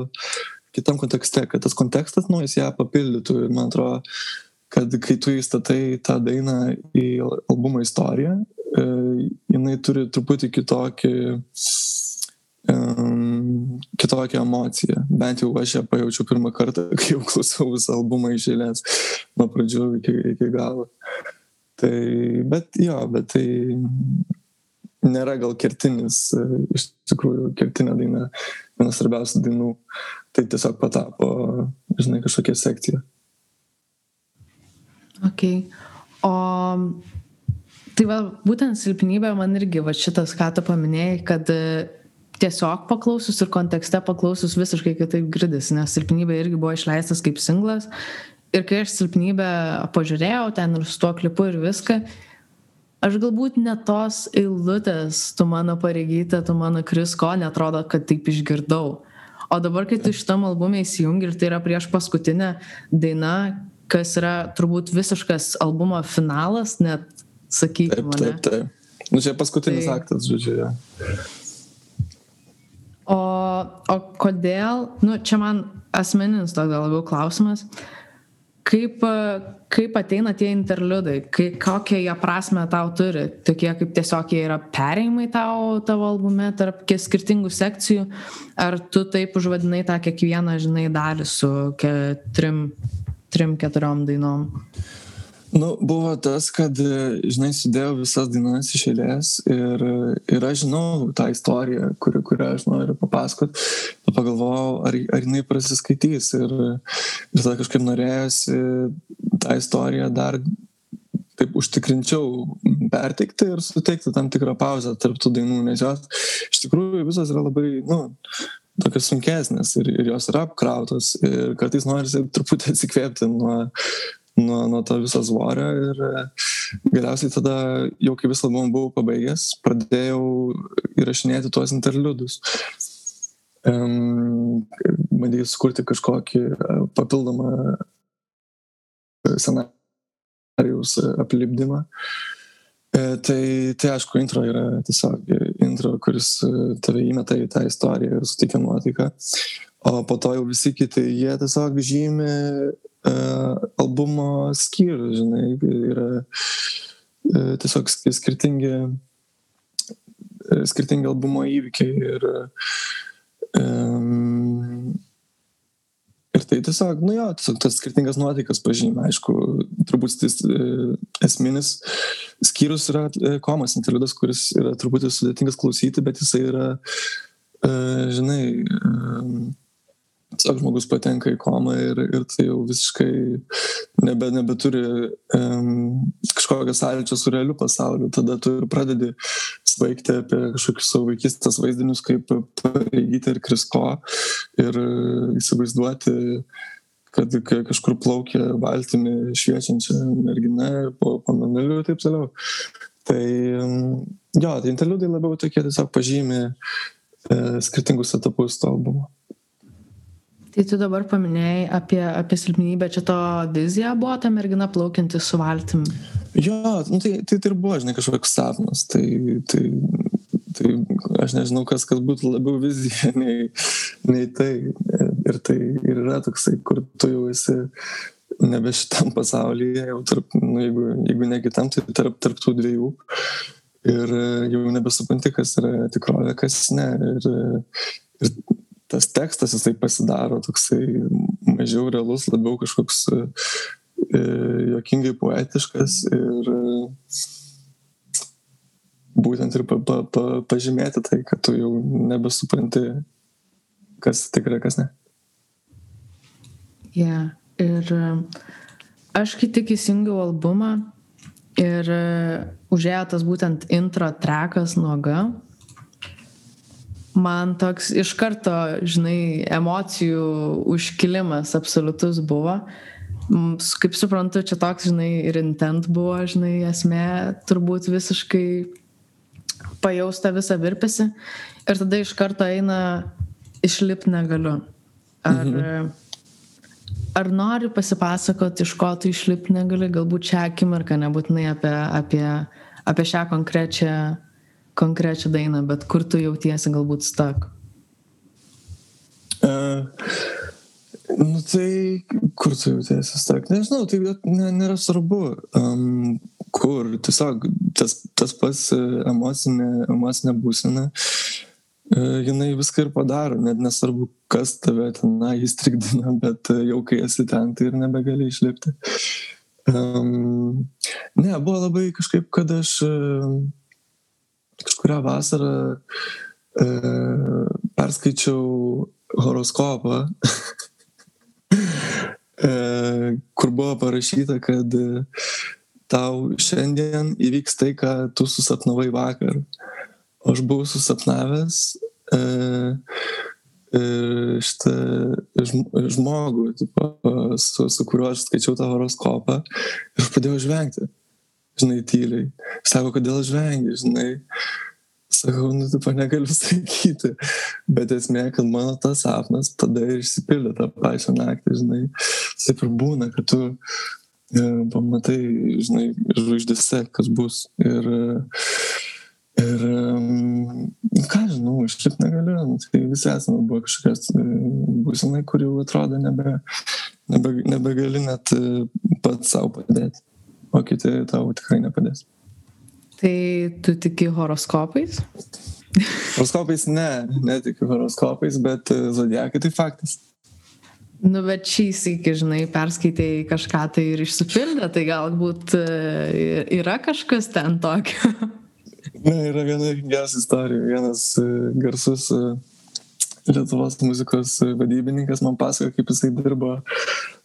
kitam kontekste, kad tas kontekstas, nu, jis ją papildytų. Ir man atrodo, kad kai tu įstatai tą dainą į albumo istoriją, e, jinai turi truputį kitokį, um, kitokią emociją. Bent jau aš ją pajaučiau pirmą kartą, kai jau klausiau visą albumą iš eilės, nuo pradžių iki, iki galo. Tai, bet jo, bet tai nėra gal kertinis, iš tikrųjų, kertinė daina, vienas svarbiausių dainų. Tai tiesiog patapo, žinai, kažkokia sekcija. Ok. O tai va, būtent silpnybė man irgi, va šitas, ką tu paminėjai, kad tiesiog paklausus ir kontekste paklausus visiškai kitaip girdisi, nes silpnybė irgi buvo išleistas kaip singlas. Ir kai aš silpnybę pažiūrėjau ten ir su tuo klipu ir viską, aš galbūt ne tos eilutės, tu mano pareigyta, tu mano krisko, netrodo, kad taip išgirdau. O dabar, kai tu šitam albumė įsijungi ir tai yra prieš paskutinę dainą, kas yra turbūt visiškas albumo finalas, net sakykime. Taip, taip, taip. Nu, čia paskutinis tai... aktas, žodžiu. Ja. O, o kodėl, nu, čia man asmeninis toks gal labiau klausimas, kaip, kaip ateina tie interliudai, kai, kokią jie prasme tau turi, tokie kaip tiesiog jie yra perėjimai tau tavo albume tarp skirtingų sekcijų, ar tu taip užvadinai tą kiekvieną, žinai, dalį su trim trim, keturiom dainom? Nu, buvo tas, kad, žinai, sudėjau visas dainas iš eilės ir, ir aš žinau tą istoriją, kuri, kurią aš noriu papasakot. Pagalvojau, ar, ar jinai prasiskaitys ir, ir tada kažkaip norėjusi tą istoriją dar taip užtikrinčiau perteikti ir suteikti tam tikrą pauzę tarp tų dainų, nes jos iš tikrųjų visos yra labai, nu, tokios sunkesnės ir, ir jos yra apkrautos ir kartais norisi truputį atsikvėpti nuo, nuo, nuo to viso svorio ir e, galiausiai tada, jau kai visą albumą buvau pabaigęs, pradėjau įrašinėti tuos interliudus. Um, bandėjau sukurti kažkokį e, papildomą scenarijaus aplipdymą. E, tai, tai aišku, intro yra tiesiog intro, kuris e, tave įmeta į tą istoriją ir suteikia nuotaiką. O po to jau visi kiti, jie tiesiog žymi uh, albumo skyrių, žinai, yra uh, tiesiog skirtingi, uh, skirtingi albumo įvykiai ir um, Ir tai tiesiog, nu jo, tiesiog tas skirtingas nuotaikas pažymė, aišku, turbūt tas esminis skyrius yra komas interliudas, kuris yra truputį sudėtingas klausyti, bet jisai yra, žinai, tiesiog žmogus patenka į komą ir, ir tai jau visiškai nebe, nebeturi um, kažkokio sąlyčio su realiu pasauliu. Tada tu ir pradedi svaigti apie kažkokius savo vaikystės vaizdinius, kaip pareigyti ir krisko ir įsivaizduoti kad kažkur plaukia valtimi šviečiančia mergina po, po meneliu ir taip toliau. Tai jo, tai interliudai labiau tokie tiesiog pažymė e, skirtingus etapus to albumo. Tai tu dabar paminėjai apie, apie silpnybę, čia to vizija buvo ta mergina plaukianti su valtim. Jo, nu, tai, tai, tai ir buvo, žinai, kažkoks sapnas. Tai, tai, tai aš nežinau, kas, kas būtų labiau vizija nei, nei tai. Ir tai ir yra toksai, kur tu jau esi nebe šitam pasaulyje, jau tarp, nu, jeigu, jeigu ne kitam, tai tarp, tarp tų dviejų. Ir jau nebesupranti, kas yra tikrovė, kas ne. Ir, ir tas tekstas jisai pasidaro toksai mažiau realus, labiau kažkoks e, e jokingai poetiškas ir e, būtent ir pa, pa, pa, pažymėti tai, kad tu jau nebesupranti, kas tikrai, kas ne. Yeah. Ir aš kai tik įsijungiau albumą ir užėjo tas būtent intro trekas nuoga, man toks iš karto, žinai, emocijų užkilimas absoliutus buvo. Kaip suprantu, čia toks, žinai, ir intent buvo, žinai, esmė turbūt visiškai pajausta visą virpesi. Ir tada iš karto eina išlip negaliu. Ar, mhm. ar nori pasipasakoti, iš ko tu išlip negali, galbūt šią akimirką, nebūtinai apie, apie, apie šią konkrečią konkrečią dainą, bet kur tu jautiesi galbūt stak? Uh, Nu tai, kur tu jautiesi, tak, nežinau, tai ne, nėra svarbu, um, kur, tiesiog tas, tas pats e, emocinė, emocinė būsena, uh, jinai viską ir padaro, net nesvarbu, kas tave tenai įstrigdina, bet uh, jau kai esi ten, tai ir nebegali išlipti. Um, ne, buvo labai kažkaip, kad aš uh, kažkuria vasarą uh, perskaičiau horoskopą E, kur buvo parašyta, kad e, tau šiandien įvyks tai, ką tu susapnavai vakar. O aš buvau susapnavęs e, e, šitą žmogų, tipo, su, su kuriuo aš skaičiau tą horoskopą ir pradėjau žvengti, žinai, tyliai. Sako, kodėl žvengi, žinai. Sakau, nu, tu negaliu sakyti. Bet esmė, kad mano tas sapnas tada ir išsipildė tą pačią naktį, žinai. Taip ir būna, kad tu e, pamatai, žinai, žvaigždėse, kas bus. Ir, ir ką žinau, išlip negaliu. Nu, tai visi esame buvo kažkokios e, būsinai, kurių atrodo nebe, nebe, nebegali net e, pats savo padėti. O kiti tau tikrai nepadės. Tai tu tiki horoskopais? Horoskopais ne, netikiu horoskopais, bet e, zodiakai tai faktas. Nu, bet šį sėkį, žinai, perskaitėjai kažką tai ir išsipildė, tai galbūt e, yra kažkas ten tokio. Na, yra viena geriausia istorija. Vienas e, garsus Lietuvos muzikos vadybininkas man pasakojo, kaip jisai dirbo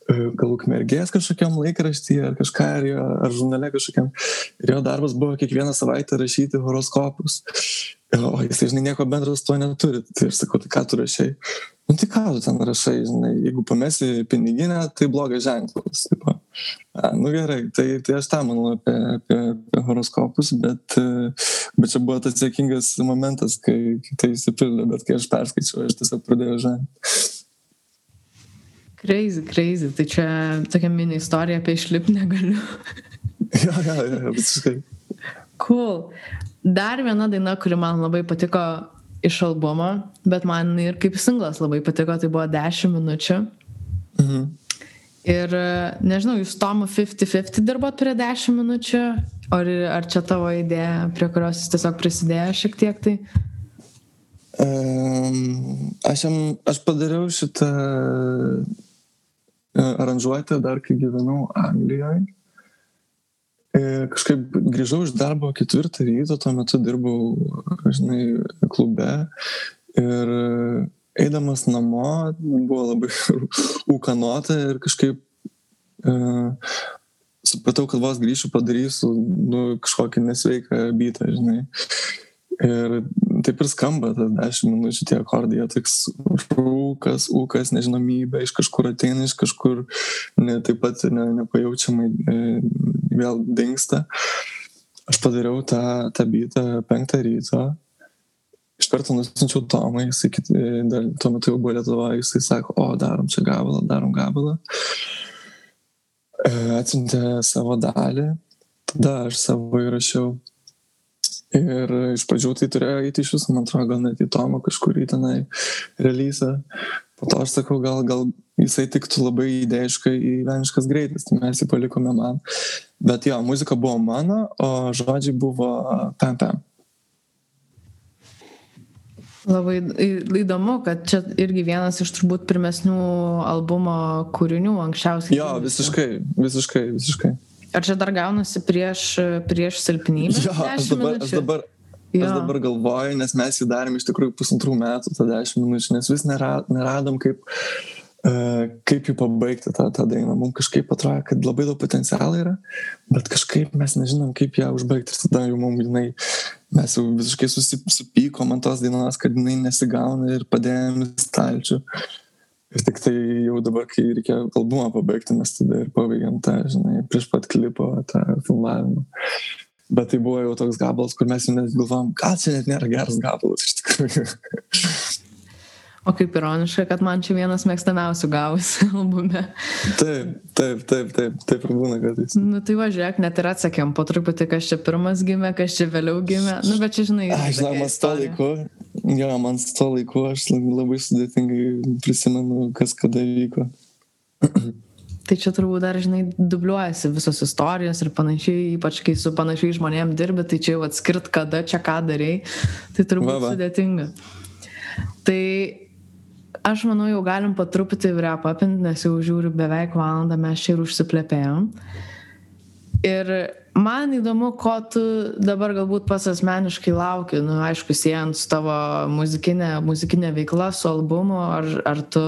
gal ukmergės kažkokiam laikraštyje ar kažką, ar, jo, ar žurnale kažkokiam. Ir jo darbas buvo kiekvieną savaitę rašyti horoskopus. O jisai, žinai, nieko bendro su to neturi. Tai aš sakau, tai ką tu rašai? Nu tai ką tu ten rašai, žinai, jeigu pamesi piniginę, tai blogas ženklas. Taip, a, nu gerai, tai, tai aš tą manau apie, apie, apie horoskopus, bet, e, bet čia buvo tas sėkingas momentas, kai tai įsipildė, bet kai aš perskaičiau, aš tiesiog pradėjau žengti. Crazy, crazy. Tai čia tokia mini istorija apie išlip negaliu. jo, jo, jo, visiškai. Cool. Dar viena daina, kuri man labai patiko iš albumo, bet man ir kaip singlas labai patiko, tai buvo 10 minučių. Mhm. Ir nežinau, jūs Tomu 50-50 dirbot prie 10 minučių, ar, ar čia tavo idėja, prie kurios jis tiesiog prisidėjo šiek tiek tai? Um, aš, jam, aš padariau šitą E, aranžuoti dar kai gyvenau Anglijoje. Kažkaip grįžau iš darbo ketvirtą ryto, tuo metu dirbau, žinai, klube ir eidamas namo buvo labai ūkanota ir kažkaip uh, supratau, kad vos grįšiu padarysiu nu, kažkokį nesveiką bytą, žinai. Ir taip ir skamba tas dešimt minučių tie akordai, jie toks rūkas, ūkas, nežinomybė, iš kažkur ateina, iš kažkur ne, taip pat ne, nepajaučiamai e, vėl dinksta. Aš padariau tą, tą bytą penktą ryto. Iš karto nusinčiau Tomą, jisai kit, e, dar, tuo metu jau buvo Lietuva, jisai sako, o darom čia gabalą, darom gabalą. E, atsiuntė savo dalį, tada aš savo įrašiau Ir iš pradžių tai turėjo eiti iš viso, man atrodo, gal net į Tomą kažkurį tenai releasą. Po to aš sakau, gal, gal jisai tiktų labai idėjiškai į Veniškas greitis, tai mes jį palikome man. Bet jo, muzika buvo mano, o žodžiai buvo pam pam. Labai įdomu, kad čia irgi vienas iš turbūt pirmesnių albumo kūrinių anksčiausiai. Jo, visiškai, visiškai, visiškai. Ar čia dar gaunasi prieš, prieš silpnybę? Jo, aš dabar, aš dabar, jo. aš dabar galvoju, nes mes jį darėm iš tikrųjų pusantrų metų, tą dešimt minučių, nes vis neradom kaip, uh, kaip jų pabaigti tą, tą dainą. Mums kažkaip atrodo, kad labai daug potencialo yra, bet kažkaip mes nežinom, kaip ją užbaigti. Ir tada jau mums jinai, mes jau visiškai susipykom ant tos dainos, kad jinai nesigauna ir padėjom į stalčių. Ir tik tai jau dabar, kai reikia albumą pabaigti, mes tada ir pabaigėm tą, žinai, prieš pat klipo tą filmavimą. Bet tai buvo jau toks gabalas, kur mes jau net galvom, gal čia net nėra geras gabalas iš tikrųjų. O kaip ironiška, kad man čia vienas mėgstamiausių gausi albume. Taip, taip, taip, taip, taip ir būna kartais. Nu tai važiuok, net ir atsakėm po truputį, kas čia pirmas gimė, kas čia vėliau gimė. Nu bet čia žinai. Aš žinau, man to laiku, jo, man to laiku aš labai sudėtingai prisimenu, kas kada vyko. Tai čia turbūt dar, žinai, dubliuojasi visos istorijos ir panašiai, ypač kai su panašiai žmonėm dirbi, tai čia jau atskirt, kada čia ką darai, tai turbūt va, va. sudėtinga. Tai aš manau, jau galim po truputį vrep apinti, nes jau žiūriu beveik valandą, mes čia ir užsiplepėjom. Ir man įdomu, ko tu dabar galbūt pas asmeniškai lauki, nu, aišku, siejant su tavo muzikinė, muzikinė veikla, su albumu, ar, ar tu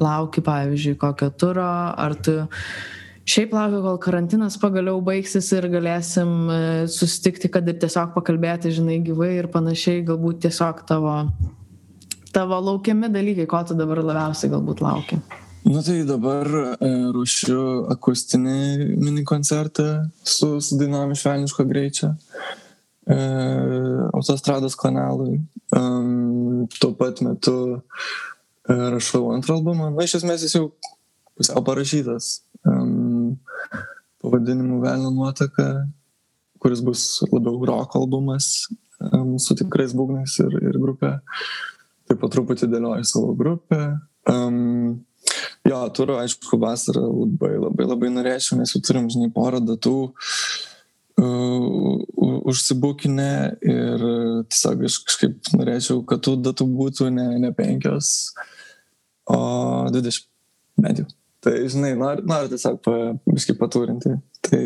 lauki, pavyzdžiui, kokio turo, ar tu šiaip laukiu, kol karantinas pagaliau baigsis ir galėsim e, susitikti, kad ir tiesiog pakalbėti, žinai, gyvai ir panašiai, galbūt tiesiog tavo, tavo laukiami dalykai, ko tu dabar labiausiai galbūt lauki. Nu tai dabar e, ruošiu akustinį mini koncertą su, su dainom iš Velniško greičio e, autostrados kanalui. Um, tuo pat metu rašau antrą albumą. Na, iš esmės jis jau pusiau parašytas. Um, pavadinimu Velnio nuotaka, kuris bus labiau rock albumas um, su tikrais būgnais ir, ir grupė. Taip pat truputį dėlioju savo grupę. Um, jo, turiu, aišku, vasarą labai, labai, labai norėčiau, nes jau turim, žinai, porą datų uh, užsibukinę ir tiesiog aš kažkaip norėčiau, kad tų datų būtų ne, ne penkios, o 20 bent jau. Tai, žinai, noriu, noriu tiesiog pa, biškai patūrinti. Tai,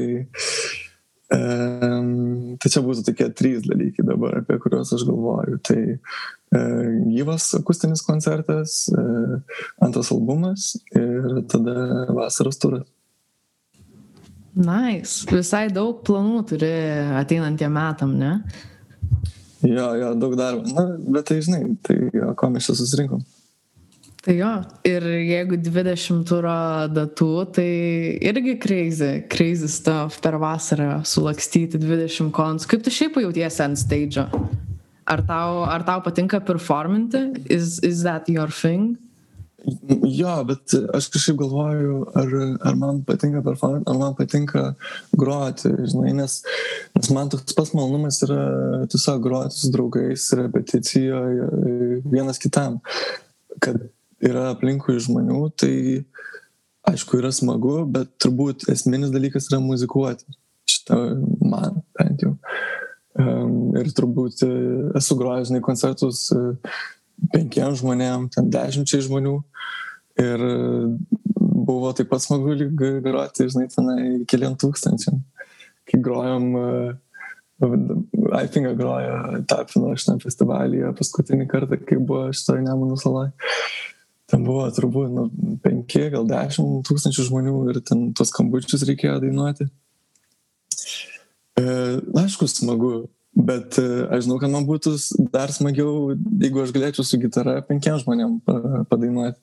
tai čia būtų tokie trys dalykai dabar, apie kuriuos aš galvoju. Tai uh, gyvas akustinis koncertas, uh, antras albumas ir tada vasaros turas. Nice. Visai daug planų turi ateinantiem metam, ne? Jo, jo, daug darbo. Na, bet tai žinai, tai jo, ko mes čia susirinkom. Tai jo, ir jeigu 20 turo datų, tai irgi crazy, crazy stuff per vasarą sulakstyti 20 kons. Kaip tu šiaip jautiesi ant stage? Ar tau, ar tau patinka performinti? Is, is that your thing? Jo, bet aš kažkaip galvoju, ar, ar man patinka performinti, ar man patinka groti, žinai, nes, nes man toks pats malonumas yra tiesiog groti su draugais repeticijoje vienas kitam. Kad yra aplinkui žmonių, tai aišku yra smagu, bet turbūt esminis dalykas yra muzikuoti. Šitą man bent jau. Um, ir turbūt e, esu grojęs, žinai, koncertus e, penkiem žmonėm, ten dešimčiai žmonių. Ir e, buvo taip pat smagu groti, žinai, tenai keliam tūkstančiam. Kai grojom, Aipinga grojo Tapino šitam festivalyje paskutinį kartą, kai buvo šitoje Nemunų saloje ten buvo turbūt nu, penki, gal dešimt tūkstančių žmonių ir ten tuos skambučius reikėjo dainuoti. E, aišku, smagu, bet e, aš žinau, kad man būtų dar smagiau, jeigu aš galėčiau su gitara penkiem žmonėm padainuoti.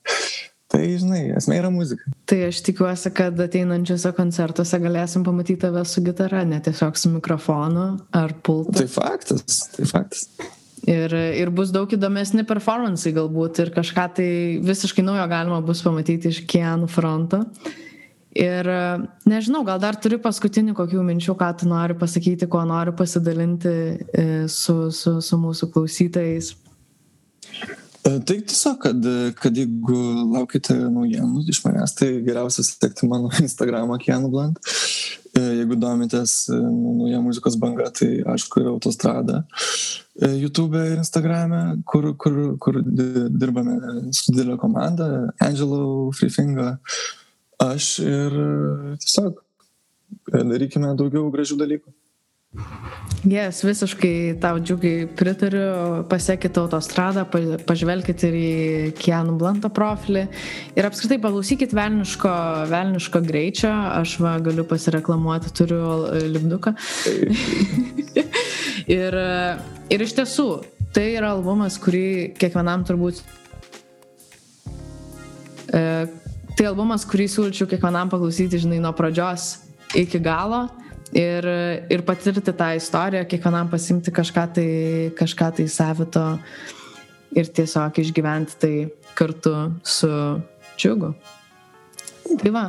Tai, žinai, esmė yra muzika. Tai aš tikiuosi, kad ateinančiose koncertuose galėsim pamatyti tave su gitara, ne tiesiog su mikrofonu ar pultu. Tai faktas, tai faktas. Ir, ir bus daug įdomesni performanceai galbūt ir kažką tai visiškai naujo galima bus pamatyti iš Kienų fronto. Ir nežinau, gal dar turi paskutinį kokių minčių, ką tu nori pasakyti, kuo nori pasidalinti e, su, su, su mūsų klausytojais. E, tai tiesiog, kad, kad jeigu laukite naujienų iš manęs, tai geriausia sekti mano Instagramą Kienų Blant. E, jeigu domitės nauja muzikos banga, tai aišku, yra autostrada. E, YouTube ir Instagram'e, kur, kur, kur dirbame su didelė komanda, Angelo, Freefinga, aš ir tiesiog e, darykime daugiau gražių dalykų. Yes, visiškai tau džiugiai pritariu, pasiekite autostradą, pažvelkite ir į Kianų Blanto profilį. Ir apskritai paklausykit velniško, velniško greičio, aš va, galiu pasireklamuoti, turiu lipduką. ir, ir iš tiesų, tai yra albumas, kurį kiekvienam turbūt... E, tai albumas, kurį siūlyčiau kiekvienam paklausyti, žinai, nuo pradžios iki galo ir, ir patirti tą istoriją, kiekvienam pasimti kažką tai, kažką tai savito ir tiesiog išgyventi tai kartu su džiugu. Tai va,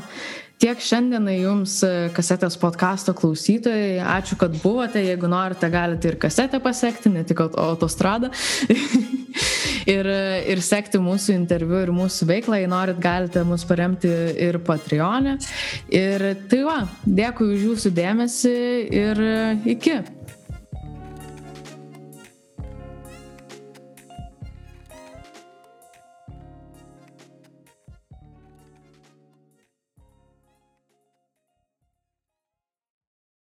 tiek šiandienai jums kasetės podkasto klausytojai. Ačiū, kad buvote. Jeigu norite, galite ir kasetę pasiekti, ne tik autostradą. ir, ir sekti mūsų interviu ir mūsų veiklą. Jei norit, galite mus paremti ir Patreon'e. Ir tai va, dėkui už jūsų dėmesį ir iki.